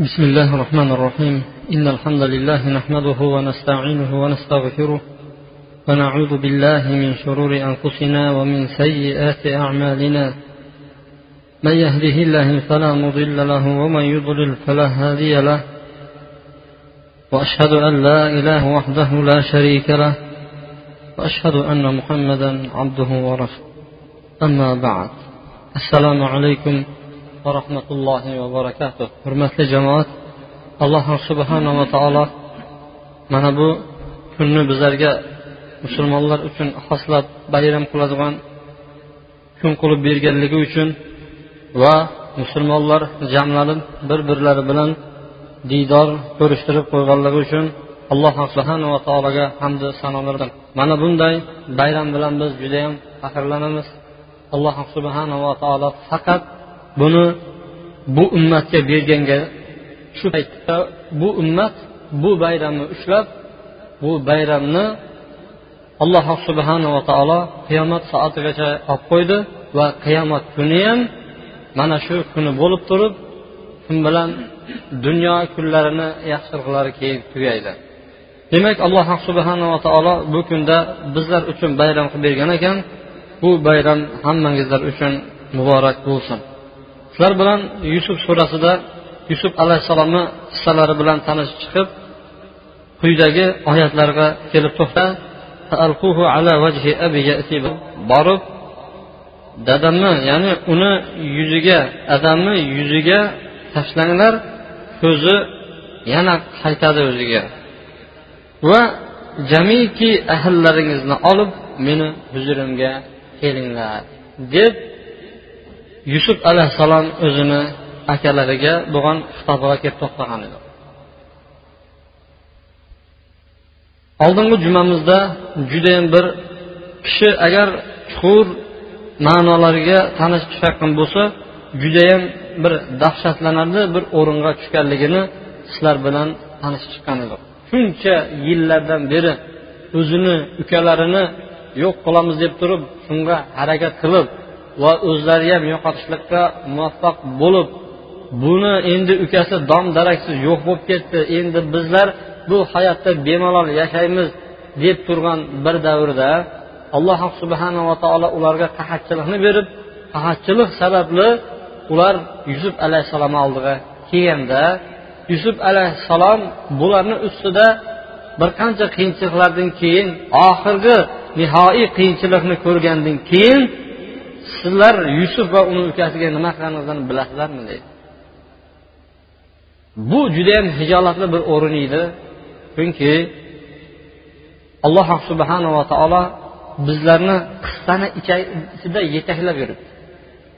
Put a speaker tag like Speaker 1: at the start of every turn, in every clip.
Speaker 1: بسم الله الرحمن الرحيم. إن الحمد لله نحمده ونستعينه ونستغفره ونعوذ بالله من شرور أنفسنا ومن سيئات أعمالنا. من يهده الله فلا مضل له ومن يضلل فلا هادي له. وأشهد أن لا إله وحده لا شريك له. وأشهد أن محمدا عبده ورسوله. أما بعد السلام عليكم va rahmatullohi va barakatuh. Hurmatli jamoat alloh subhanava taolo mana bu kunni bizlarga musulmonlar uchun xoslab bayram qiladigan kun qilib berganligi uchun va musulmonlar jamlanib bir birlari bilan diydor ko'rishtirib qo'yganligi uchun alloh subhanava taologa hamdu sanolar mana bunday bayram bilan biz judayam faxrlanamiz. Alloh subhanava taolo faqat buni bu ummatga berganga shu paytda bu ummat bu bayramni ushlab bu bayramni alloh subhanava taolo qiyomat soatigacha olib qo'ydi va qiyomat kuni ham mana shu kuni bo'lib turib shu bilan dunyo kunlarini yaxshiliqlari keyin tugaydi. Demak alloh subhanava taolo bu kunda bizlar uchun bayram qilib bergan ekan. Bu bayram hammangizlar uchun muborak bo'lsin. Shular bilan yusuf surasida yusuf alayhissalomni qissalari bilan tanishib chiqib quyidagi oyatlarga kelib to'xta. Borib dadamni ya'ni uni yuziga adamni yuziga tashlanglar ko'zi yana qaytadi o'ziga. Va jamiki ahllaringizni olib meni huzurimga kelinglar deb yusuf alayhissalom o'zini akalariga bo'lgan xitobiga kelib to'xtagan edi. Oldingi jumamizda judayam bir kishi agar chuqur ma'nolarga tanish tushayotgan bo'lsa judayam bir dahshatlanarli bir o'ringa tushganligini sizlar bilan tanishib chiqqan edik shuncha yillardan beri o'zini ukalarini yo'q qilamiz deb turib shunga harakat qilib va o'zlari ham yo'qotishlikka muvaffaq bo'lib buni endi ukasi dom daraksiz yo'q bo'lib ketdi. Endi bizlar bu hayotda bemalol yashaymiz deb turgan bir davrda alloh subhanava taolo ularga qahatchilikni berib qahatchilik sababli ular yusuf alayhissalom oldiga kelganda yusuf alayhissalom bularni ustida bir qancha qiyinchiliklardan keyin oxirgi nihoyiy qiyinchilikni ko'rgandan keyin sizlar yusuf va uni ukasiga nima qilganliklarini bilasizlarmi deydi. Bu judayam hijolatli bir o'rin edi chunki alloh subhanava taolo bizlarni qissani ichida yetaklab yuribdi.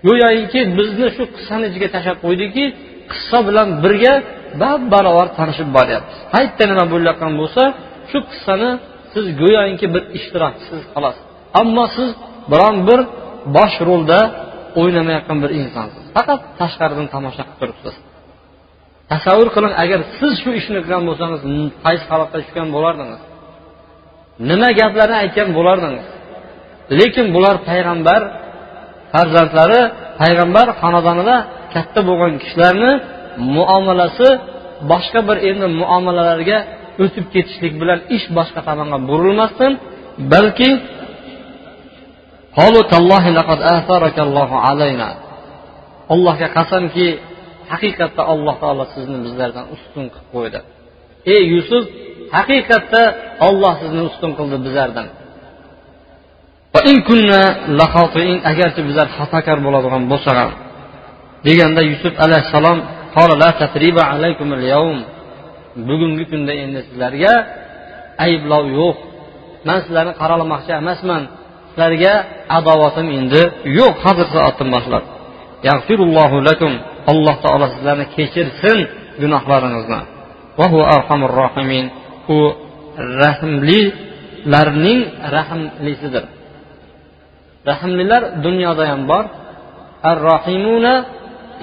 Speaker 1: Go'yoki bizni shu qissani ichiga tashlab qo'ydiki qissa bilan birga bab barobar tanishib boryapmiz qayerda nima bo'layotgan bo'lsa shu qissani siz go'yoki bir ishtirokchisiz xolos. Ammo siz biron bir bosh rolda o'ynamayotgan bir insonsiz faqat tashqaridan tomosha qilib turibsiz. Tasavvur qiling agar siz shu ishni qilgan bo'lsangiz qaysi holatga tushgan bo'lardingiz? Nima gaplarni aytgan bo'lardingiz? Lekin bular payg'ambar farzandlari payg'ambar xonadonida katta bo'lgan kishilarni muomalasi boshqa bir endi muomalalarga o'tib ketishlik bilan ish boshqa tomonga burilmasdan balki allohga qasamki haqiqatda alloh taolo sizni bizlardan ustun qilib qo'ydi. Ey yusuf haqiqatda olloh sizni ustun qildi bizlardan. Agarchi bizlar xatokor bo'ladigan bo'lsak ham deganda yusuf alayhissalom bugungi kunda endi sizlarga ayblov yo'q. Man sizlarni qaralamoqchi emasman. Sizlarga adovatim endi yo'q. Hozir soatdan boshlab. Alloh taolo sizlarni kechirsin gunohlaringizni. U rahmlilarning rahmlisidir rahmlilar dunyoda ham bor. Ar rohimuna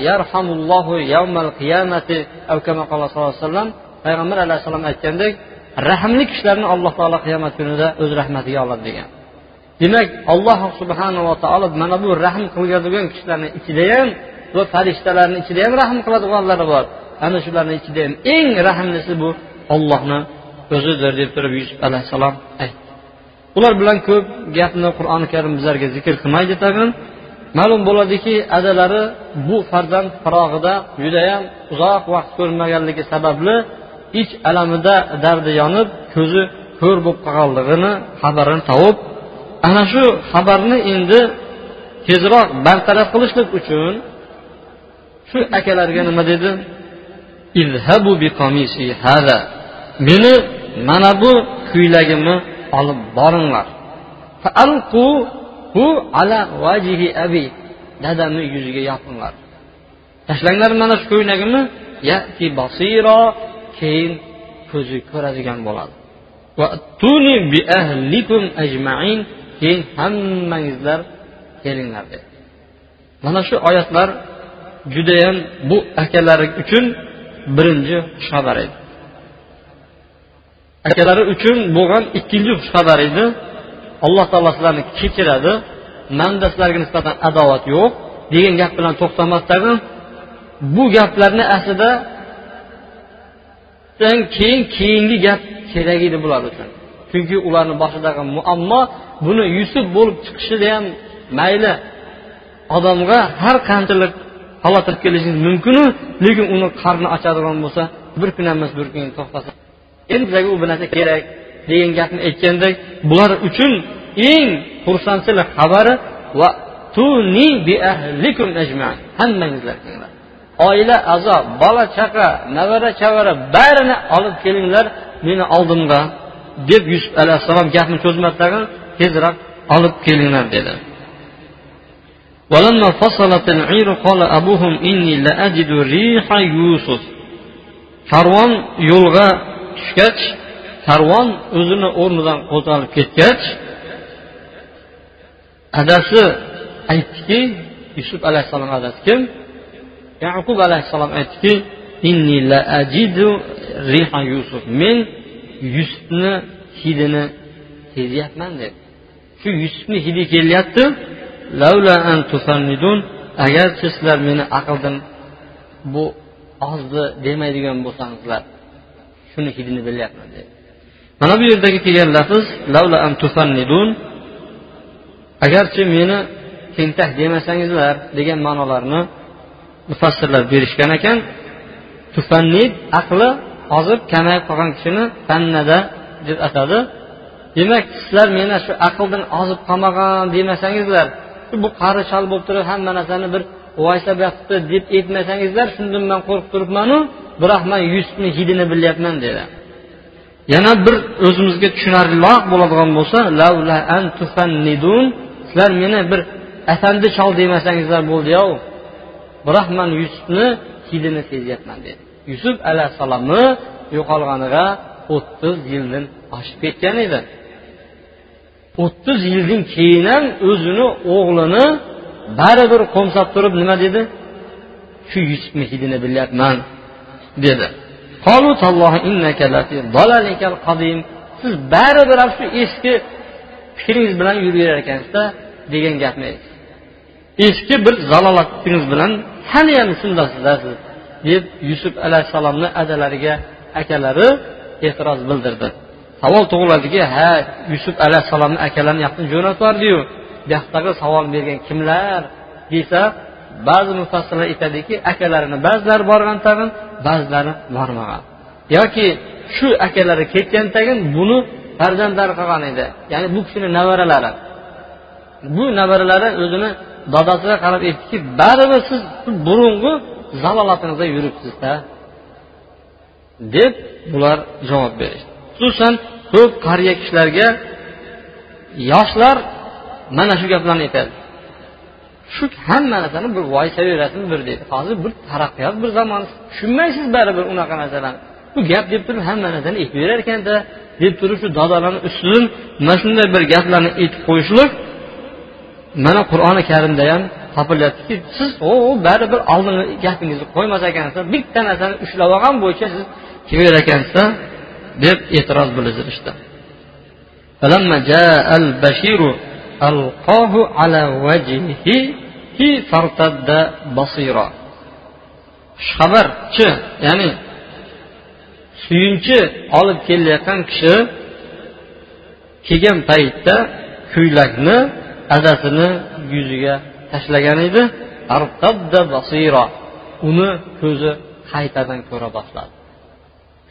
Speaker 1: yarhamullohu yawmal qiyamati. Sallallohu alayhi vasallam payg'ambar alayhissalom aytgandek rahmli kishilarni alloh taolo qiyomat kunida o'z rahmatiga oladi degan. Demak alloh subhanava taolo mana bu rahm qiladigan kishilarni ichida ham va farishtalarni ichida ham rahm qiladiganlari bor. Ana shularni ichida ham eng rahmlisi bu ollohni o'zidir deb turib yusuf alayhissalom aytdi. Ular bilan ko'p gapni qur'oni karim bizlarga zikr qilmaydi tag'in. Ma'lum bo'ladiki adalari bu farzand farog'ida judayam uzoq vaqt ko'rmaganligi sababli ich alamida dardi yonib ko'zi ko'r bo'lib qolganligini xabarini topib ana shu xabarni endi tezroq bartaraf qilishlik uchun shu akalarga nima dedi? Meni mana bu ko'ylagimni olib boringlar. Dadamni yuziga yopinglar. Tashlanglar mana shu ko'ylagimni keyin ko'zi ko'radigan bo'ladi. Keyin hammangizlar kelinglar dedi. Mana shu oyatlar judayam bu akalari uchun birinchi xushxabar edi. Akalari uchun bo'lgan ikkinchi xushxabar edi. Alloh taolo sizlarni kechiradi. Manda sizlarga nisbatan adovat yo'q. Degan gap bilan to'xtamasdan bu gaplarni aslida keyin keyingi gap kerak edi bular uchun. Chunki ularni boshidagi muammo buni yusuf bo'lib chiqishida ham mayli. Odamga har qanchalik halokat kelishi mumkinu lekin uni qarni ochadigan bo'lsa bir kun emas bir kun to'xtasa. Endi bizlarga u bir narsa kerak degan gapni aytgandek bular uchun eng xursandchilik xabari va hammangizlar kelinglar oila a'zo bola chaqa navara chavara barini olib kelinglar meni oldimga. deb yusuf alayhissalom gapni cho'zmasdan tezroq olib kelinglar dedi ولما فصلت العير قال أبوهم إني لأجد ريح يوسف karvon yo'lga tushgach karvon o'zini o'rnidan qo'zg'alib ketgach adasi aytdiki yusuf alayhissalom adasi kim yaqub alayhissalom aytdiki yusuf men yusufni hidini sezyapman deb. Shu yusufni hidi kelyapti. Agarchi sizlar meni aqldan bu ozdi demaydigan bo'lsangizlar shuni hidini bilyapman dedi mana bu yerdagi kelgan lafz agarchi meni tentak demasangizlar degan ma'nolarni mufassirlar berishgan ekan. Tufannid aqli ozib kamayib qolgan kishini pannada deb atadi. Demak sizlar meni shu aqldan ozib qolmagan demasangizlar bu qari chol bo'lib turib hamma narsani bir voysab yotibdi deb aytmasangizlar shundan man qo'rqib turibmanu biroq man yusufni hidini bilyapman dedi. Yana bir o'zimizga tushunarliroq bo'ladigan bo'lsa sizlar meni bir afandi chol demasangizlar bo'ldiyov biroq man yusufni hidini sezyapman dedi. Yusuf alayhissalomni yo'qolganiga o'ttiz yildan oshib ketgan edi. O'ttiz yildan keyin ham o'zini o'g'lini baribir qo'msab turib nima dedi? Shu yusufnikidini bilyapman dedi. Siz baribir shu eski fikringiz bilan yuraverar ekansizda degan gapni aytdi. Eski bir zalolatligingiz bilan haliyam shundasizda siz. Deb yusuf alayhissalomni adalariga akalari e'tiroz bildirdi. Savol tug'iladiki ha yusuf alayhissalomni akalarini yoqdan jo'natib bu yoqdagi savol bergan kimlar desa ba'zi mufassirlar aytadiki akalarini ba'zilari borgan tag'in ba'zilari bormagan. Yoki shu akalari ketgan tagin buni farzandlari qolgan edi. Ya'ni bu kishini nevaralari bu nevaralari o'zini dadasiga qarab aytdiki baribir siz burungi zalolatingizda yuribsizda deb bular javob berishdi. Xususan ko'p qariya kishilarga yoshlar mana shu gaplarni aytadi. Shu hamma narsani bir voysaverasin bir deydi. Hozir bir taraqqiyot bir zamon. Tushunmaysiz baribir unaqa narsalarni. Bu gap deb turib hamma narsani aytaverar ekanda deb turib shu dodalarni ustidan mana shunday bir gaplarni aytib qo'yishlik mana qur'oni karimda ham topilyaptiki siz o baribir oldingi gapingizni qo'ymas ekansiz bitta narsani ushlab olgan bo'yicha siz kelaver ekansiz deb e'tiroz bildirishdi xushxabarchi ya'ni suyunchi olib kelayotgan kishi kelgan paytda ko'ylakni adasini yuziga tashlagan edi. Uni ko'zi qaytadan ko'ra boshladi.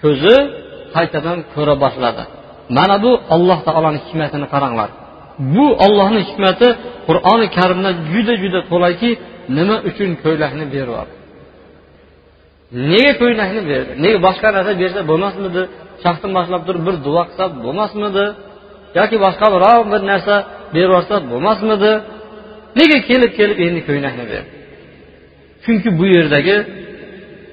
Speaker 1: Ko'zi qaytadan ko'ra boshladi. Mana bu alloh taoloni hikmatini qaranglar. Bu ollohni hikmati qur'oni karimda juda juda to'laki nima uchun ko'ylakni beryapti nega ko'ylakni berdi? Nega boshqa narsa bersa bo'lmasmidi? Shaxsdan boshlab turib bir duo qilsa bo'lmasmidi? Yoki boshqa biror bir narsa berib yuborsa bo'lmasmidi? Nega kelib kelib endi ko'ylakni berdi chunki bu yerdagi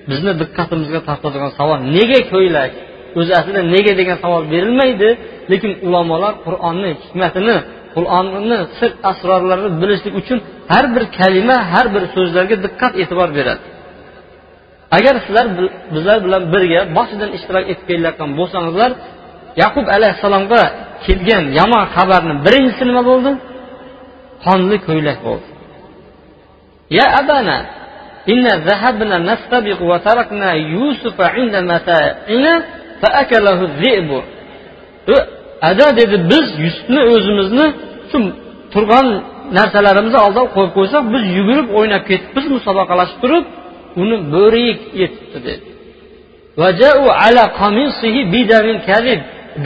Speaker 1: bizni diqqatimizga tortadigan savol nega ko'ylak o'zi aslida nega degan savol berilmaydi lekin ulamolar qur'onni hikmatini qur'onni sir asrorlarini bilishlik uchun har bir kalima har bir so'zlarga diqqat e'tibor beradi. Agar sizlar bizlar bilan birga boshidan ishtirok etib kelayotgan bo'lsangizlar yaqub alayhissalomga kelgan yomon xabarni birinchisi nima bo'ldi? Qonli ko'ylak bo'ldi. Ya abana إنا ذهبنا nastabiq وتركنا يوسف yusufa متاعنا فأكله fa akalahu zi'bu. Ada dedi biz yusufni o'zimizni shu turgan narsalarimizni oldiga qo'yib qo'ysak biz yugurib o'ynab ketib biz musobaqalashib turib uni bo'ri yetibdi dedi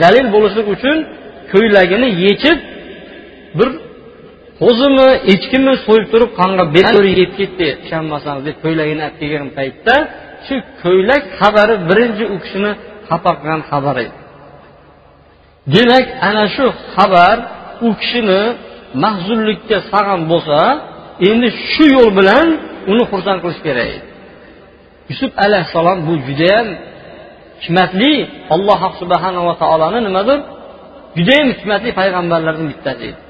Speaker 1: dalil bo'lishlik uchun ko'ylagini yechib bir qo'zimi echkimi so'yib turib qonga bo'ri yeb ketdi ishonmasangiz deb ko'ylagini olib kelgan paytda shu ko'ylak xabari birinchi u kishini xafa qilgan xabar edi. Demak ana shu xabar u kishini mahzunlikka solgan bo'lsa endi shu yo'l bilan uni xursand qilish kerak edi. Yusuf alayhissalom bu judayam hikmatli alloh subhanava taoloni nimadir judayam hikmatli payg'ambarlardan bittasi edi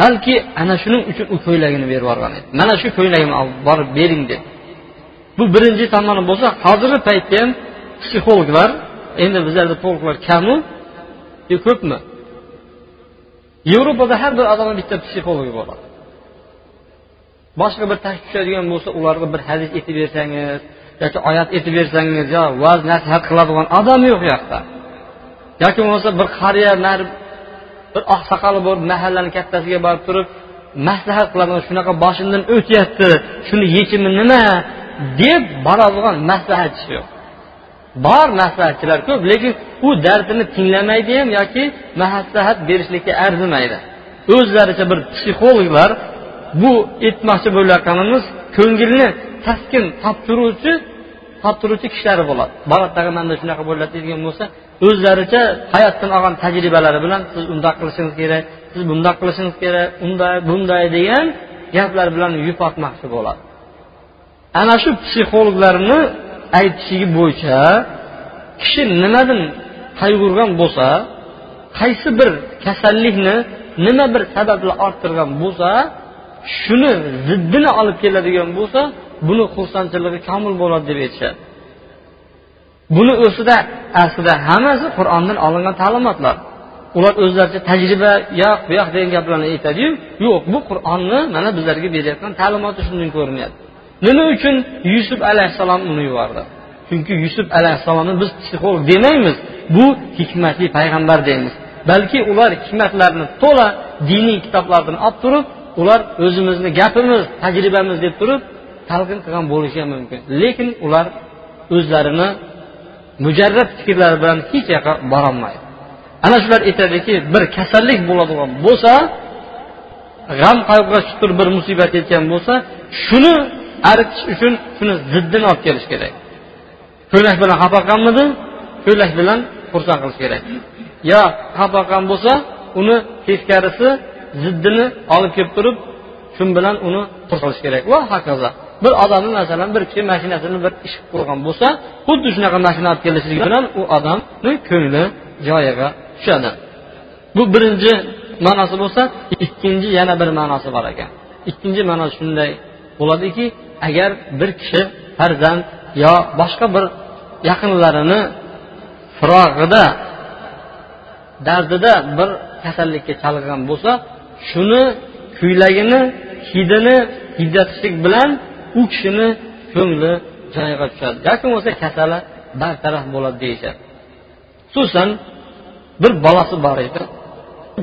Speaker 1: balki ana shuning uchun u ko'ylagini berib yuborgan edi. Mana shu ko'ylagimni olib borib bering deb. Bu birinchi tomoni bo'lsa hozirgi paytda ham psixologlar endi bizlarda psixologlar kamu ko'pmi? Yevropada har bir odamni bitta psixologi bo'ladi boshqa bir tashvish tushadigan bo'lsa ularga bir hadis aytib bersangiz yoki oyat aytib bersangiz yo vaz nasihat qiladigan odam yo'q u yoqda. Yoki bo'lmasa bir qariya bir oqsoqoli bor mahallani kattasiga borib turib maslahat qiladigan shunaqa boshimdan o'tyapti shuni yechimi nima deb boradigan maslahatchi yo'q. Bor maslahatchilar ko'p lekin u dardini tinglamaydi ham yoki maslahat berishlikka arzimaydi. O'zlaricha bir psixologlar bu aytmoqchi bo'layotganimiz ko'ngilni taskin toptiruvchi toptiruvchi kishilar bo'ladi. Boradagi manda shunaqa bo'ladi deydigan bo'lsa o'zlaricha hayotdan olgan tajribalari bilan siz undoq qilishingiz kerak siz bundoq qilishingiz kerak unday bunday degan gaplar bilan yupatmoqchi bo'ladi. Ana shu psixologlarni aytishiga bo'yicha kishi nimadan qayg'urgan bo'lsa qaysi bir kasallikni nima bir sababli orttirgan bo'lsa shuni ziddini olib keladigan bo'lsa buni xursandchiligi komil bo'ladi deb aytishadi. Buni o'zida aslida hammasi qur'ondan olingan ta'limotlar. Ular o'zlaricha tajriba yo'q bu yoq degan gaplarni aytadiyu yo'q bu qur'onni mana bizlarga berayotgan ta'limoti shundan ko'rinyapti. Nima uchun yusuf alayhissalom uni yubordi? Chunki yusuf alayhissalomni biz psixolog demaymiz bu hikmatli payg'ambar deymiz. Balki ular hikmatlarni to'la diniy kitoblardan olib turib ular o'zimizni gapimiz tajribamiz deb turib talqin qilgan bo'lishi ham mumkin. Lekin ular o'zlarini mujarrab fikrlar bilan hech yoqqa borolmaydi. Ana shular aytadiki bir kasallik bo'ladigan bo'lsa g'am qayg'uga chuqur bir musibat yetgan bo'lsa shuni aritish uchun shuni ziddini olib kelish kerak. Ko'ylak bilan xafa qilganmidi ko'ylak bilan xursand qilish kerak. Yo xafa qilgan bo'lsa uni teskarisi ziddini olib kelib turib shu bilan uni qilish kerak. Va hokazo. Bir odamni masalan bir kishi mashinasini bir ish qilib qo'ygan bo'lsa xuddi shunaqa mashina olib kelishligi bilan u odamni ko'ngli joyiga tushadi. Bu birinchi ma'nosi bo'lsa ikkinchi yana bir ma'nosi bor ekan. Ikkinchi ma'no shunday bo'ladiki agar bir kishi farzand yo boshqa bir yaqinlarini firog'ida dardida bir kasallikka chalg'igan bo'lsa shuni kuylagini hidini hidlatishlik bilan u kishini ko'ngli joyiga tushadi yoki bo'lmasa kasali bartaraf bo'ladi deyishadi. Xususan bir bolasi bor edi.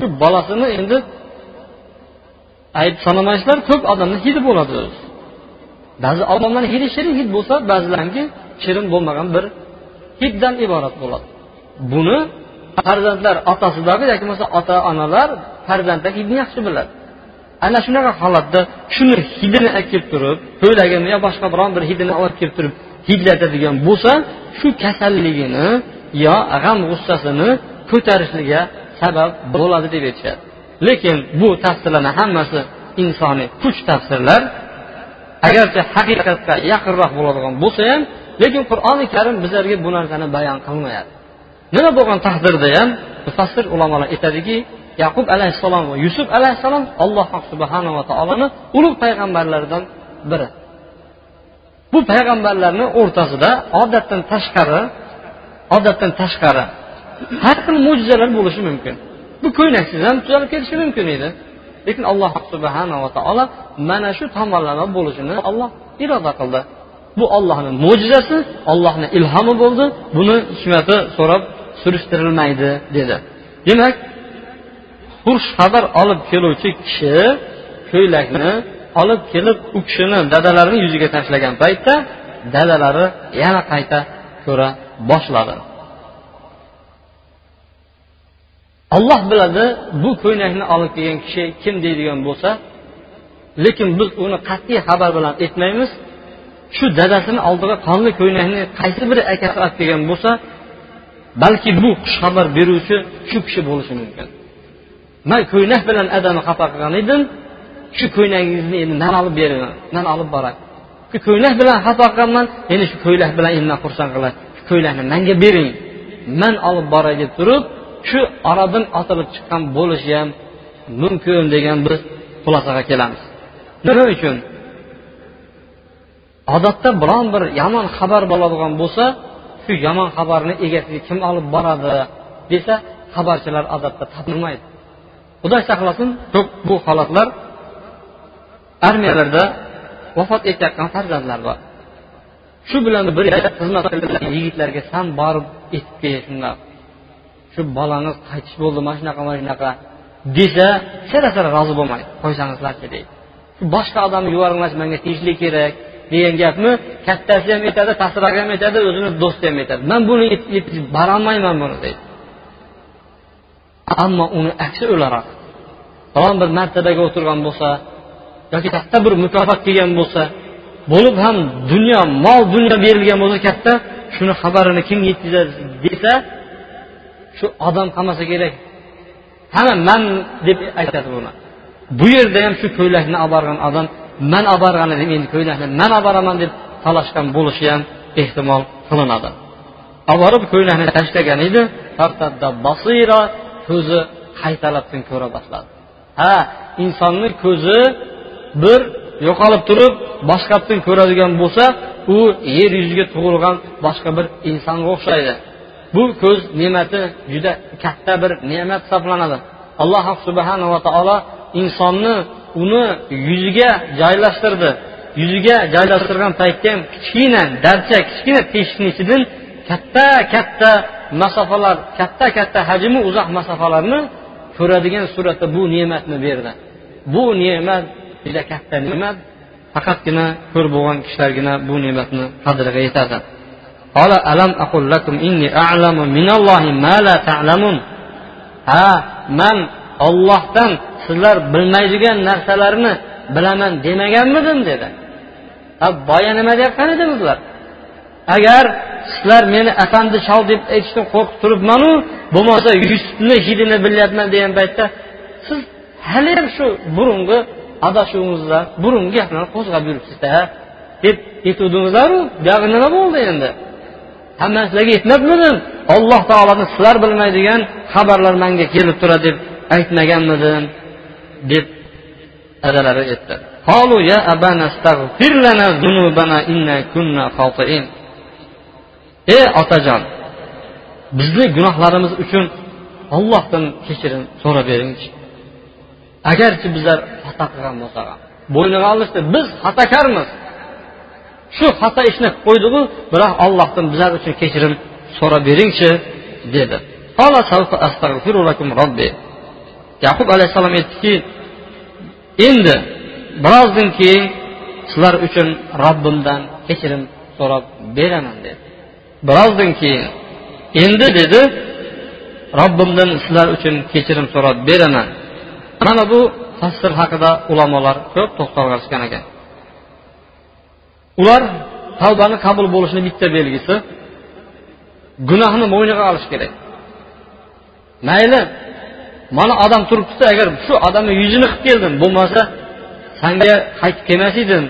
Speaker 1: Shu bolasini endi ayb sanamaslar ko'p odamni hidi bo'ladi o'zi. Ba'zi odamlarni hidi shirin hid bo'lsa ba'zilarniki shirin bo'lmagan bir hiddan iborat bo'ladi. Buni farzandlar otasidagi yoki bo'lmasa ota onalar farzandlar hidni yaxshi biladi. Ana shunaqa holatda shuni hidini olib kelib turib ko'ylagini yo boshqa biron bir hidini olib kelib turib hidlatadigan bo'lsa shu kasalligini yo g'am g'ussasini ko'tarishligiga sabab bo'ladi deb aytishadi lekin bu tafsirlarni hammasi insoniy kuch tafsirlar. Agarchi haqiqatga yaqinroq bo'ladigan bo'lsa ham lekin qur'oni karim bizlarga bu narsani bayon qilmayapti. Nima bo'lgan taqdirda ham mufassir ulamolar aytadiki yaqub alayhissalom va yusuf alayhissalom alloh subhanava taoloni ulug' payg'ambarlaridan biri. Bu payg'ambarlarni o'rtasida odatdan tashqari odatdan tashqari har xil mo'jizalar bo'lishi mumkin. Bu ko'ynaksiz ham tuzalib ketishi mumkin edi. Lekin alloh subhanava taolo mana shu tomonlama bo'lishini olloh iroda qildi. Bu ollohni mo'jizasi ollohni ilhomi bo'ldi. Buni hikmati so'rab surishtirilmaydi dedi. Demak xush xabar olib keluvchi kishi ko'ylakni olib kelib u kishini dadalarini yuziga tashlagan paytda dadalari yana qayta ko'ra boshladi. Olloh biladi bu ko'ylakni olib kelgan kishi kim deydigan bo'lsa lekin biz uni qat'iy xabar bilan aytmaymiz shu dadasini oldiga qonli ko'ylakni qaysi biri akasi olib kelgan bo'lsa balki bu xushxabar beruvchi shu kishi bo'lishi mumkin. Man ko'ynak bilan adani xafa qilgan edim shu ko'ylagingizni endi man olib bering man olib boray shu ko'ylak bilan xato qilganman endi shu ko'ylak bilan endi man xursand qilay shu ko'ylakni manga bering man olib boray deb turib shu oradan otilib chiqqan bo'lishi ham mumkin degan biz xulosaga kelamiz. Nima uchun? Odatda biron bir yomon xabar bo'ladigan bo'lsa shu yomon xabarni egasiga kim olib boradi desa xabarchilar odatda topilmaydi. Xudo saqlasin ko'p bu holatlar armiyalarda vafot etayotgan farzandlar bor. Shu bilan bir xizmat qilgan yigitlarga san borib aytib kel shundoq shu bolangiz qaytish bo'ldi mana shunaqa mana shunaqa desa sira sira rozi bo'lmaydi qo'ysangizlarchi deydi boshqa odamni yuboringlarchi manga tegishli kerak degan gapni kattasi ham aytadi pastroq ham aytadi o'zini do'sti ham aytadi. Man buni borolmayman buni deydi ammo uni aksi o'laroq biron bir martabaga o'tirgan bo'lsa yoki katta bir mukofot kelgan bo'lsa bo'lib ham dunyo mol dunyo berilgan bo'lsa katta shuni xabarini kim yetkazadi desa shu odam qolmasa kerak. Hamma man deb aytadi buni. Bu yerda ham shu ko'ylakni olib borgan odam man olib borgan edim endi ko'ylakni man olib boraman deb talashgan bo'lishi ham ehtimol qilinadi. Olib borib ko'ylakni tashlagan edi ko'zi qaytalabdan ko'ra boshladi. Ha insonni ko'zi bir yo'qolib turib boshqatdan ko'radigan bo'lsa u yer yuziga tug'ilgan boshqa bir insonga o'xshaydi. Bu ko'z ne'mati juda katta bir ne'mat hisoblanadi. Alloh subhanava taolo insonni uni yuziga joylashtirdi. Yuziga joylashtirgan paytda ham kichkina darcha kichkina teshikni ichidan katta katta masofalar katta katta hajmi uzoq masofalarni ko'radigan suratda bu ne'matni berdi. Bu ne'mat juda katta ne'mat faqatgina ko'r bo'lgan kishilargina bu ne'matni qadriga yetadi ha man ollohdan sizlar bilmaydigan narsalarni bilaman demaganmidim dedi. Ha boya nima deyotgan edingizlar agar sizlar meni afandi shol deb aytishdan qo'rqib turibmanu? Bo'lmasa yusufni hidini bilyapman degan paytda siz haliyam shu burungi adashuvingizda burungi gaplarni qo'zg'ab yuribsizda deb aytuvdingizlaru buyog'i nima bo'ldi endi? Hamma sizlarga aytmabmidim alloh taoloni sizlar bilmaydigan xabarlar manga kelib turadi deb aytmaganmidim deb adalari aytdi. Ey otajon bizni gunohlarimiz uchun ollohdan kechirim so'rab beringchi agarchi bizlar xato qilgan bo'lsak bo'yniga olishdi biz xatokormiz shu xato ishni qo'ydiku biroq ollohdan bizlar uchun kechirim so'rab beringchi dedi. Yaqub alayhissalom aytdiki endi birozdan keyin sizlar uchun robbimdan kechirim so'rab beraman dedi. Birozdan keyin endi dedi robbimdan sizlar uchun kechirim so'rab beraman. Mana bu tafsir haqida ulamolar ko'p to'xtalishgan ekan. Ular tavbani qabul bo'lishini bitta belgisi gunohni bo'yniga olish kerak. Mayli mana odam turibdida agar shu odamni yuzini qilib keldim bo'lmasa sanga qaytib kelmas edim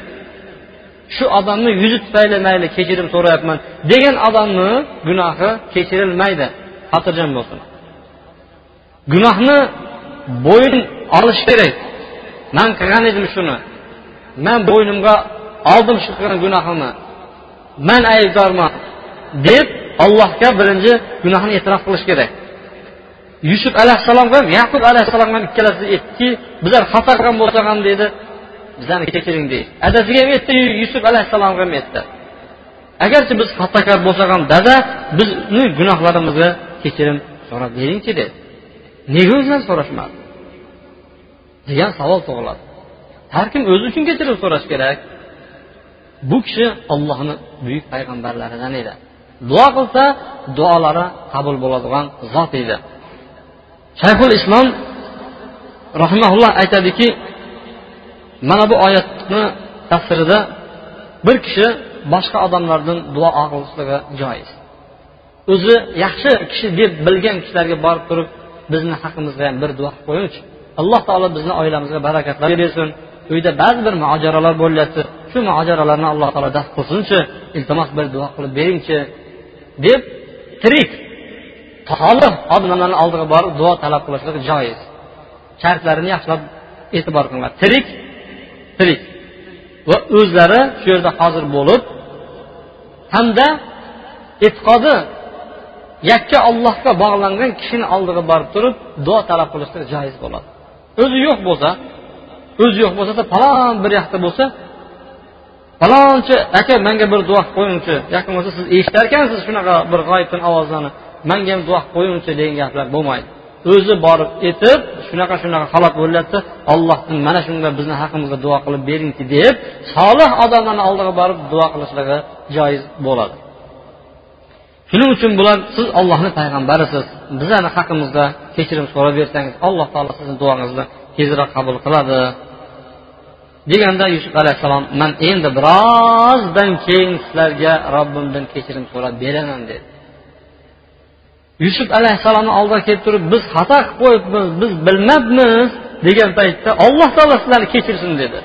Speaker 1: shu odamni yuzi tufayli mayli kechirim so'rayapman degan odamni gunohi kechirilmaydi. Xotirjam bo'lsin. Gunohni bo'yin olish kerak. Man qilgan edim shuni. Man bo'ynimga oldim shu qilgan gunohimni. Man aybdorman deb allohga birinchi gunohni e'tirof qilish kerak. Yusuf alayhissalomga ham yaqub alayhissalomga ham ikkalasi aytdiki bizlar xato qilgan bo'lsak ham deydi bizlarni kechiring deydi. Adasiga ham aytdi yusuf alayhissalomga ham aytdi agarchi biz xatokor bo'lsak ham dada bizni gunohlarimizga kechirim so'rab beringchi dedi. Nega o'zidan so'rashmadi? Degan savol tug'iladi. Har kim o'zi uchun kechirim so'rash kerak. Bu kishi ollohni buyuk payg'ambarlaridan edi. Duo qilsa duolari qabul bo'ladigan zot edi. Shayxul islom rahimaulloh aytadiki mana bu oyatni tafsirida bir kishi boshqa odamlardan duo og'ilishligi joiz. O'zi yaxshi kishi deb bilgan kishilarga borib turib bizni haqimizda ham bir duo qilib qo'yingchi alloh taolo bizni oilamizga barakatlar bersin. Uyda ba'zi bir mojarolar bo'lyapti. Shu mojarolarni alloh taolo daf qilsinchi iltimos bir duo qilib beringchi deb tirik solih odamlarni oldiga borib duo talab qilishlik joiz. Shartlarini yaxshilab e'tibor qilinglar. Tirik tirik. Va o'zlari shu yerda hozir bo'lib hamda e'tiqodi yakka ollohga bog'langan kishini oldiga borib turib duo talab qilishlik joiz bo'ladi. O'zi yo'q bo'lsa o'zi yo'q bo'lsada falon bir yoqda bo'lsa falonchi aka manga bir duo qilib qo'yingchi yaqin bo'lsa siz eshitarkansiz shunaqa bir g'oyibdan ovozlarni manga ham duo qilib qo'yingchi degan gaplar bo'lmaydi. O'zi borib aytib shunaqa shunaqa halok bo'lyapti ollohdan mana shunga bizni haqimizga duo qilib beringki deb solih odamlarni oldiga borib duo qilishligi joiz bo'ladi. Shuning uchun bular siz ollohni payg'ambarisiz bizlarni haqimizda kechirim so'rab bersangiz alloh taolo sizni duongizni tezroq qabul qiladi. Deganda yusuf alayhissalom man endi birozdan keyin sizlarga robbimdan kechirim so'rab beraman dedi. Yusuf alayhissalomni oldiga kelib turib biz xato qilib qo'yibmiz biz bilmabmiz degan paytda alloh taolo sizlarni kechirsin dedi.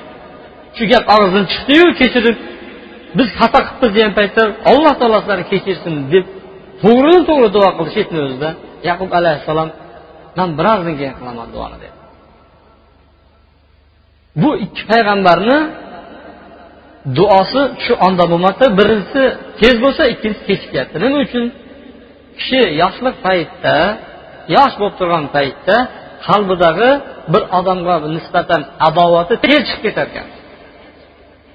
Speaker 1: Shu gap og'zidan chiqdiyu kechirib biz xato qilibmiz degan paytda alloh taolo sizlarni kechirsin deb to'g'ridan to'g'ri duo qildi shetni o'zida. Yaqub alayhissalom man birozdan keyin qilaman duoni dedi. Bu ikki payg'ambarni duosi shu onda bo'lmoqda birinchisi tez bo'lsa ikkinchisi kechikyapti nima uchun? Kishi yoshlik paytida yosh bo'lib turgan paytda qalbidagi bir odamga nisbatan adovati tez chiqib ketar ekan.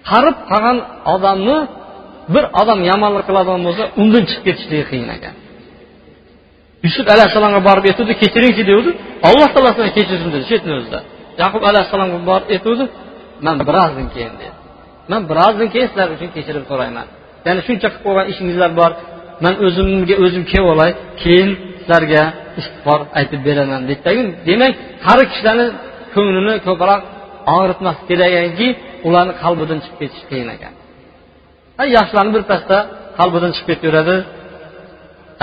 Speaker 1: Qarib qolgan odamni bir odam yomonlik qiladigan bo'lsa undan chiqib ketishligi qiyin ekan. Yusuf alayhissalomga borib aytuvdi kechiringchi? devdi alloh taolo sizlarni kechirsin dedi. Shu yerni o'zida. Yaqub alayhissalomga borib aytuvdi man birozdan keyin dedi. Man birozdan keyin sizlar uchun kechirim so'rayman. Ya'ni shuncha qilib qo'ygan ishingizlar bor. Man o'zimga o'zim kelib olay keyin sizlarga istig'for aytib beraman deydidagi demak qari kishilarni ko'nglini ko'proq og'ritmas kerak ekanki ularni qalbidan chiqib ketish qiyin ekan yoshlarni birpasda qalbidan chiqib ketaveradi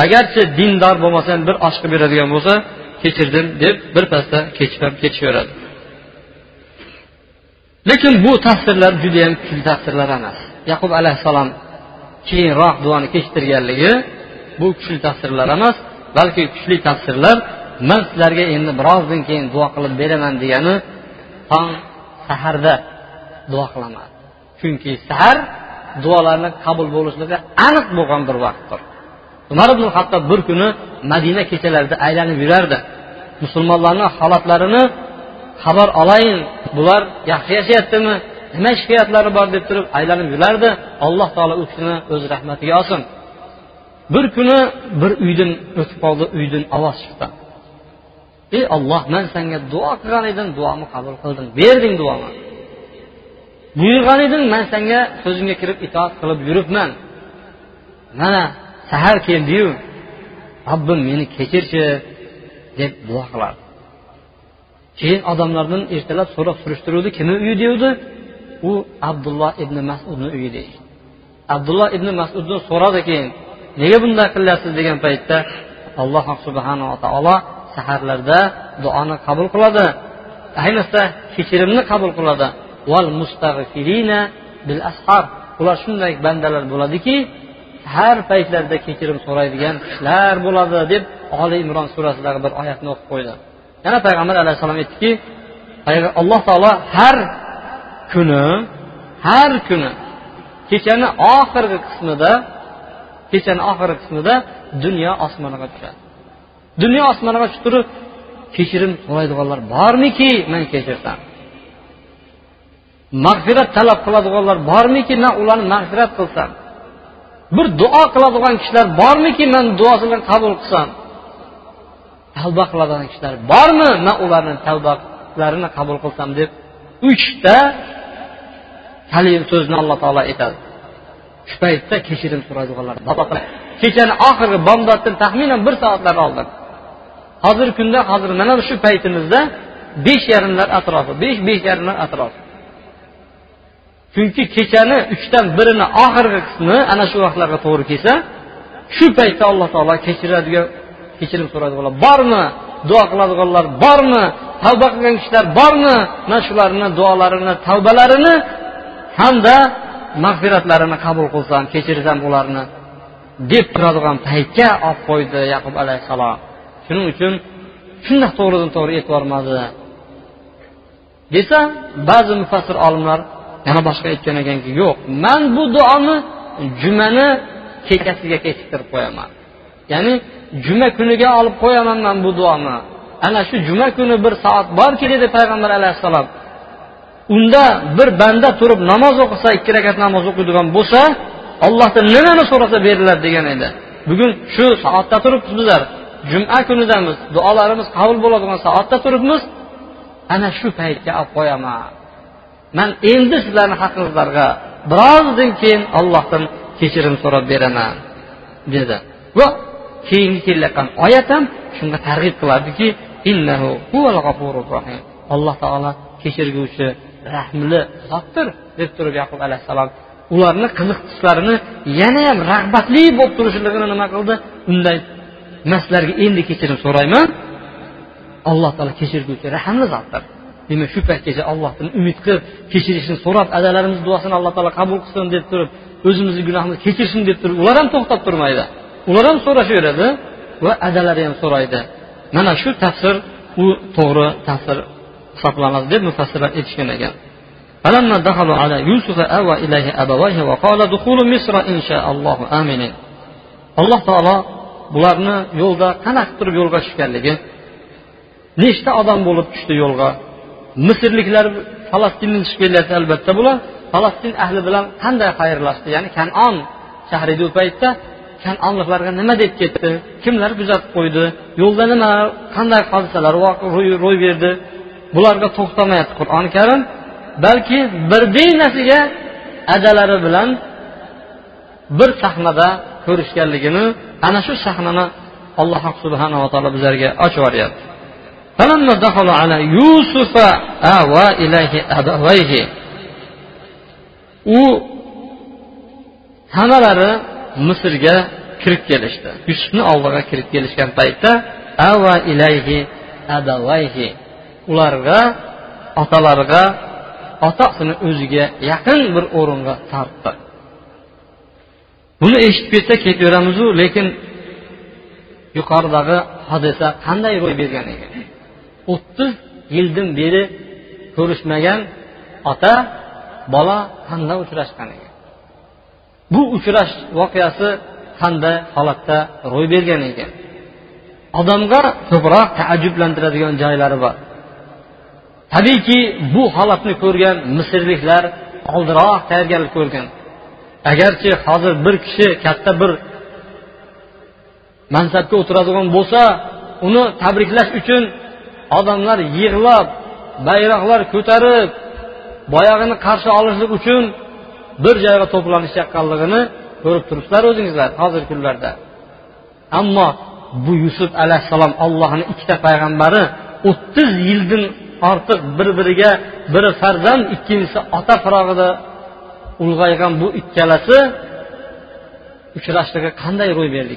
Speaker 1: agarchi dindor bo'lmasa ham bir osh qilib beradigan bo'lsa kechirdim deb birpasda kechib ham ketishaveradi lekin bu ta'sirlar judayam kuchli ta'sirlar emas yaqub alayhissalom keyinroq duoni kechiktirganligi bu kuchli ta'sirlar emas balki kuchli ta'sirlar man sizlarga endi birozdan keyin duo qilib beraman degani tong saharda duo qilaman. Chunki sahar duolarni qabul bo'lishligi aniq bo'lgan bir vaqtdir. Umar ibn hattob bir kuni madina kechalarida aylanib yurardi. Musulmonlarni holatlarini xabar olayin bular yaxshi yashayaptimi? Nima shikoyatlari bor deb turib aylanib yurardi alloh taolo u kishini o'z rahmatiga olsin. Bir kuni bir uydan o'tib qoldi uydan ovoz chiqdi. Ey olloh man senga duo qilgan edim duomni qabul qilding. Berding duomni buyurgan eding man senga so'zingga kirib itoat qilib yuribman. Mana sahar keldiyu. Robbim meni kechirchi deb duo qiladi keyin odamlardan ertalab so'rab surishtiruvdi kimni uyi devdi u abdulloh ibn masudni uyida abdulloh ibn masuddan so'radi keyin nega bunday qilyapsiz? degan paytda alloh subhanava taolo saharlarda duoni qabul qiladi. Ayniqsa kechirimni qabul qiladi. Val bil ashar. Ular shunday bandalar bo'ladiki har paytlarda kechirim so'raydigan kishilar bo'ladi deb oli imron surasidagi bir oyatni o'qib qo'ydi. Yana payg'ambar alayhissalom aytdiki alloh taolo har kuni har kuni kechani oxirgi qismida kechani oxirgi qismida dunyo osmoniga tushadi. Dunyo osmoniga tushib turib kechirim so'raydiganlar bormiki man kechirsam? Mag'firat talab qiladiganlar bormiki man ularni mag'firat qilsam? Bir duo qiladigan kishilar bormiki man duosini qabul qilsam? Tavba qiladigan kishilar bormi man ularni tavbalarini qabul qilsam deb? Uchta halim so'zni alloh taolo aytadi. Shu paytda kechirim so'raydiganlar kechani oxirgi bomdoddan taxminan bir soatlar oldin. Hozirgi kunda hozir mana shu paytimizda besh yarimlar atrofi besh besh yarimlar atrofi. Chunki kechani uchdan birini oxirgi qismi ana shu vaqtlarga to'g'ri kelsa shu paytda alloh taolo kechiradigan kechirim so'raydiganlar bormi? Duo qiladiganlar bormi? Tavba qilgan kishilar bormi? Mana shularni duolarini tavbalarini hamda mag'firatlarini qabul qilsam kechirsam ularni deb turadigan paytga olib qo'ydi yaqub alayhissalom. Shuning uchun shundoq to'g'ridan to'g'ri e'tibormadi desa ba'zi mufassir olimlar yana boshqa aytgan ekanki yo'q man bu duoni jumani kechasiga kechiktirib qo'yaman. Ya'ni juma kuniga olib qo'yaman man bu duoni ana shu juma kuni bir soat borki dedi payg'ambar alayhissalom unda bir banda turib namoz o'qisa ikki rakat namoz o'qiydigan bo'lsa ollohdan nimani so'rasa beriladi degan edi. Bugun shu soatda turibmiz bizlar juma kunidamiz duolarimiz qabul bo'ladigan soatda turibmiz. Ana shu paytga olib qo'yaman. Man endi sizlarni haqqingizlarga birozdan keyin allohdan kechirim so'rab beraman dedi. Va keyingi kelayotgan oyat ham shunga targ'ib qiladiki alloh taolo kechirguvchi rahmli zotdir deb turib yaqub alayhissalom ularni qiziq yana ham rag'batli bo'lib turishligini nima qildi? Unday maslarga endi kechirim so'rayman. Alloh taolo kechirguvchi rahmli zotdir. Demak shu paytgacha allohdan umid qilib kechirishni so'rab adalarimiz duosini alloh taolo qabul qilsin deb turib o'zimizni gunohimizni kechirsin deb turib ular ham to'xtab turmaydi. Ular ham so'rashaveradi va adalari ham so'raydi. Mana shu tafsir u to'g'ri tafsir hisoblanadi deb mufassirlar aytishgan ekan فلما دخلوا على يوسف أوى إليه أبويه وقال دخول مصر إن شاء الله آمنين alloh taolo bularni yo'lda qanaqa turib yo'lga tushganligi nechta odam bo'lib tushdi yo'lga misrliklar falastindan chiqib kelyapti albatta bular falastin ahli bilan qanday xayrlashdi ya'ni kanon shahri edi u paytda kanonliklarga nima deb ketdi kimlar kuzatib qo'ydi yo'lda nima qanday hodisalar ro'y berdi bularga to'xtamayapti qur'oni karim balki birdinasiga adalari bilan bir sahnada ko'rishganligini ana shu sahnani alloh subhanava taolo bizlarga ochib yuboryapti فلما دخلوا على يوسف آوى إليه أبويه u hammalari misrga kirib kelishdi yusufni oldiga kirib kelishgan paytda ava ilayhi abavayhi ularga otalariga otasini o'ziga yaqin bir o'ringa tortdi. Buni eshitib ketsa ketaveramizu lekin yuqoridagi hodisa qanday ro'y bergan ekan o'ttiz yildan beri ko'rishmagan ota bola qanday uchrashgan ekan bu uchrash voqeasi qanday holatda ro'y bergan ekan odamga ko'proq taajjublantiradigan joylari bor. Tabiiyki bu holatni ko'rgan misrliklar oldinroq tayyorgarlik ko'rgan. Agarchi hozir bir kishi katta bir mansabga o'tiradigan bo'lsa uni tabriklash uchun odamlar yig'lab bayroqlar ko'tarib boyag'ini qarshi olishlik uchun bir joyga to'planishayotganligini ko'rib turibsizlar o'zingizlar hozirgi kunlarda. Ammo bu yusuf alayhissalom allohni ikkita payg'ambari o'ttiz yildan ortiq bir biriga biri farzand ikkinchisi ota firog'ida ulg'aygan bu ikkalasi uchrashligi qanday ro'y berdi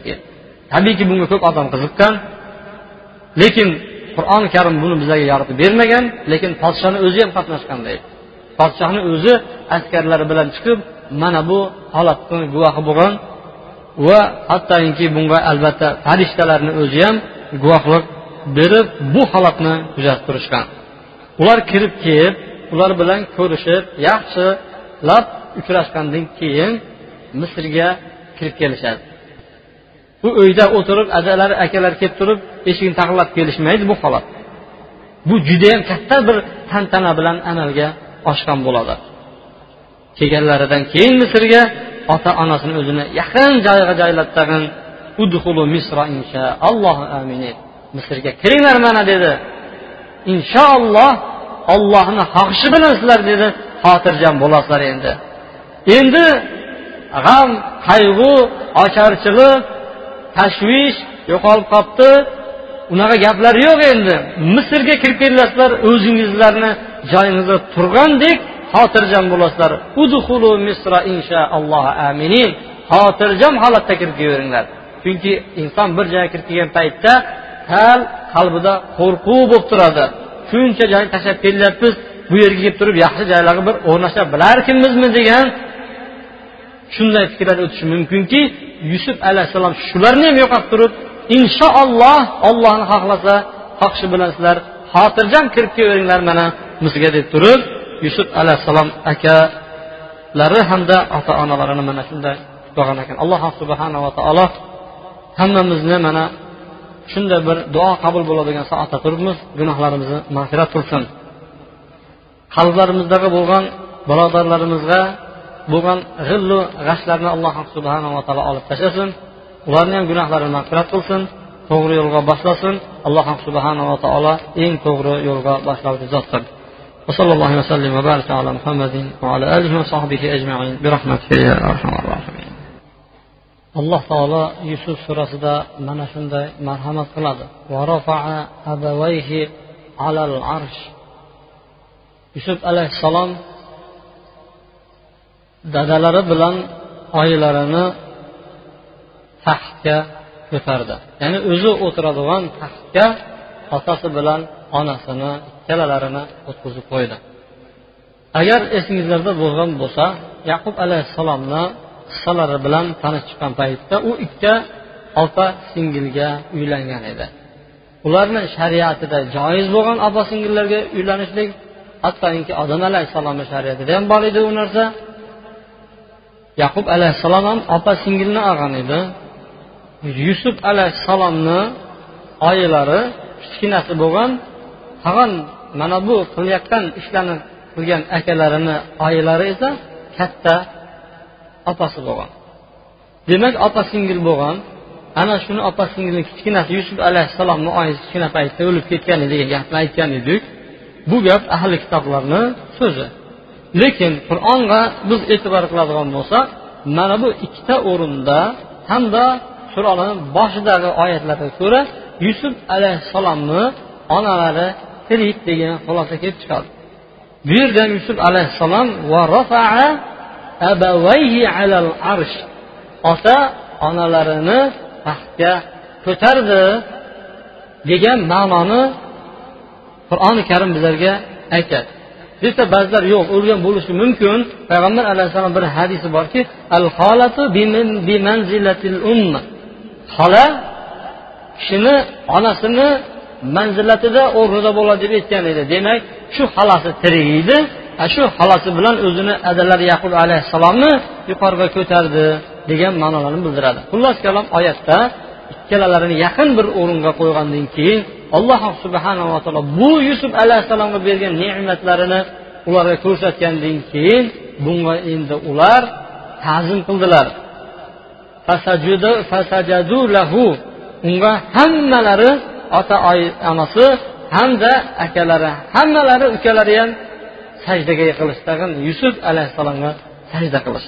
Speaker 1: tabiiyki bunga ko'p odam qiziqqan lekin qur'oni karim buni bizlarga yoritib bermagan lekin podshoni o'zi ham qatnashganda podshohni o'zi askarlari bilan chiqib mana bu holatni guvohi bo'lgan va hattoki bunga albatta farishtalarni o'zi ham guvohlik berib bu holatni kuzatib turishgan. Ular kirib kelib ular bilan ko'rishib yaxshilab uchrashgandan keyin misrga kirib kelishadi. Bu uyda o'tirib azalar akalar kelib turib eshikni taqillab kelishmaydi bu holat. Bu judayam katta bir tantana bilan amalga oshgan bo'ladi. Kelganlaridan keyin misrga ota onasini o'zini yaqin joyga joylab tag'in misra inshaalloh aminin misrga kiringlar mana dedi. Inshaalloh ollohni xohishi bilan sizlar dedi. Xotirjam bo'lasizlar endi. Endi g'am qayg'u ocharchilik tashvish yo'qolib qolibdi unaqa gaplar yo'q endi. Misrga kirib kelasizlar o'zingizlarni joyingizda turgandek xotirjam bo'lasizlar. Udhulu misra inshaalloh aminin. Xotirjam holatda kirib kelaveringlar. Chunki inson bir joyga kirib kelgan paytda sal qalbida qo'rquv bo'lib turadi. Shuncha joyni tashlab kelyapmiz bu yerga kelib turib yaxshi joylarga bir o'rnasha bilarkanmizmi degan shunday fikrlar o'tishi mumkinki yusuf alayhissalom shularni ham yo'qotib turib inshaalloh ollohni xohlasa xohishi bilan sizlar xotirjam kirib kelaveringlar mana bizga deb turib yusuf alayhissalom akalari hamda ota onalarini mana shunday qilgan ekan. Alloh subhanava taolo hammamizni mana shunday bir duo qabul bo'ladigan soatda turibmiz gunohlarimizni mag'firat qilsin qalblarimizdagi bo'lgan birodarlarimizga bo'lgan g'illu g'ashlarni alloh subhanava taolo olib tashlasin ularni ham gunohlarini mag'firat qilsin to'g'ri yo'lga boshlasin alloh subhanava taolo eng to'g'ri yo'lga boshlovchi zotdir وصلى الله وسلم وبارك على محمد وعلى آله وصحبه أجمعين برحمتك يا أرحم الراحمين alloh taolo yusuf surasida mana shunday marhamat qiladi. Yusuf alayhissalom dadalari bilan oylarini taxtga ko'tardi. Ya'ni o'zi o'tiradigan taxtga otasi bilan onasini ikkalalarini o'tqizib qo'ydi. Agar esingizlarda bo'lgan bo'lsa yaqub alayhissalomni qissalari bilan tanishib chiqqan paytda u ikkita opa singilga uylangan edi. Ularni shariatida joiz bo'lgan opa singillarga uylanishlik hattoki odam alayhissalomni shariatida ham bor edi u narsa. Yaqub alayhissalom ham opa singilni olgan edi. Yusuf alayhissalomni oyilari kichkinasi bo'lgan tag'in mana bu qilayotgan ishlarni qilgan akalarini oyilari esa katta opasi bo'lgan. Demak opa singil bo'lgan. Ana shuni opa singilni kichkinasi yusuf alayhissalomni oyisi kichkina paytda o'lib ketgan degan gapni aytgan edik. Bu gap ahli kitoblarni so'zi. Lekin qur'onga biz e'tibor qiladigan bo'lsak mana bu ikkita o'rinda hamda surani boshidagi oyatlarga ko'ra yusuf alayhissalomni onalari tirik degan xulosa kelib chiqadi. Bu yerda yusuf alayhissalom va rafaa alal arsh. Ota onalarini taxtga ko'tardi degan ma'noni qur'oni karim bizlarga aytadi. Desa ba'zilar yo'q o'lgan bo'lishi mumkin. Payg'ambar alayhissalom bir hadisi borki al holatu bimanzilatil umma. Xola kishini onasini manzilatida o'rnida bo'ladi deb aytgan edi. Demak shu xolasi tirik edi ana shu holati bilan o'zini adalar yaqub alayhissalomni yuqoriga ko'tardi degan ma'nolarni bildiradi. Xullas kalom oyatda ikkalalarini yaqin bir o'ringa qo'ygandan keyin alloh subhanava taolo bu yusuf alayhissalomga bergan ne'matlarini ularga ko'rsatgandan keyin bunga endi ular ta'zim qildilar. Unga hammalari ota onasi hamda akalari hammalari ukalari ham sajdaga yiqilishdi tag'in yusuf alayhissalomga sajda qilish.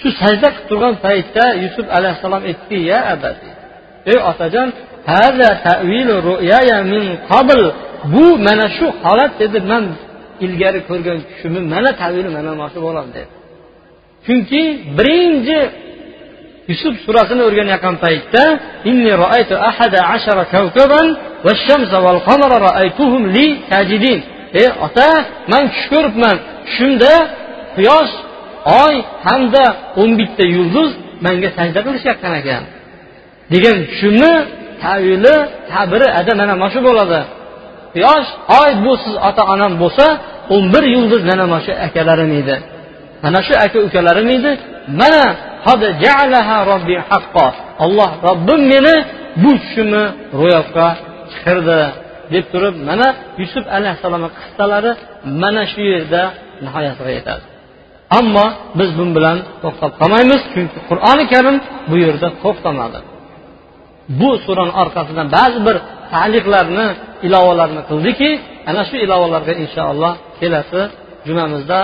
Speaker 1: Shu sajda qilib turgan paytda yusuf alayhissalom aytdiki ya abati ey otajon bu mana shu holat dedi man ilgari ko'rgan tushimim mana tavili mana mana shu bo'ladi dedi. Chunki birinchi yusuf surasini o'rganayotgan paytda ey ota man tush ko'ribman tushimda quyosh oy hamda o'n bitta yulduz manga sajda qilishayotgan ekan degan tushimni tavili tabiri ada mana mana shu bo'ladi. Quyosh oy bu siz ota onam bo'lsa o'n bir yulduz mana mana shu akalarim edi. Mana shu aka ukalarim edi. Mana alloh robbim meni bu tushimni ro'yobga chiqirdi. Deb turib mana yusuf alayhissalomni qissalari mana shu yerda nihoyasiga yetadi. Ammo biz bun bilan to'xtab qolmaymiz chunki qur'oni karim bu yerda to'xtamadi. Bu surani orqasidan ba'zi bir taliqlarni ilovalarni qildiki ana shu ilovalarga inshaalloh kelasi jumamizda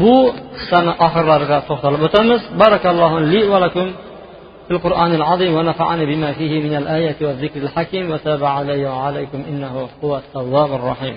Speaker 1: bu qissani oxirlariga to'xtalib o'tamiz. Barakallohu li va lakum القرآن العظيم ونفعني بما فيه من الآية والذكر الحكيم وتاب علي وعليكم إنه هو التواب الرحيم.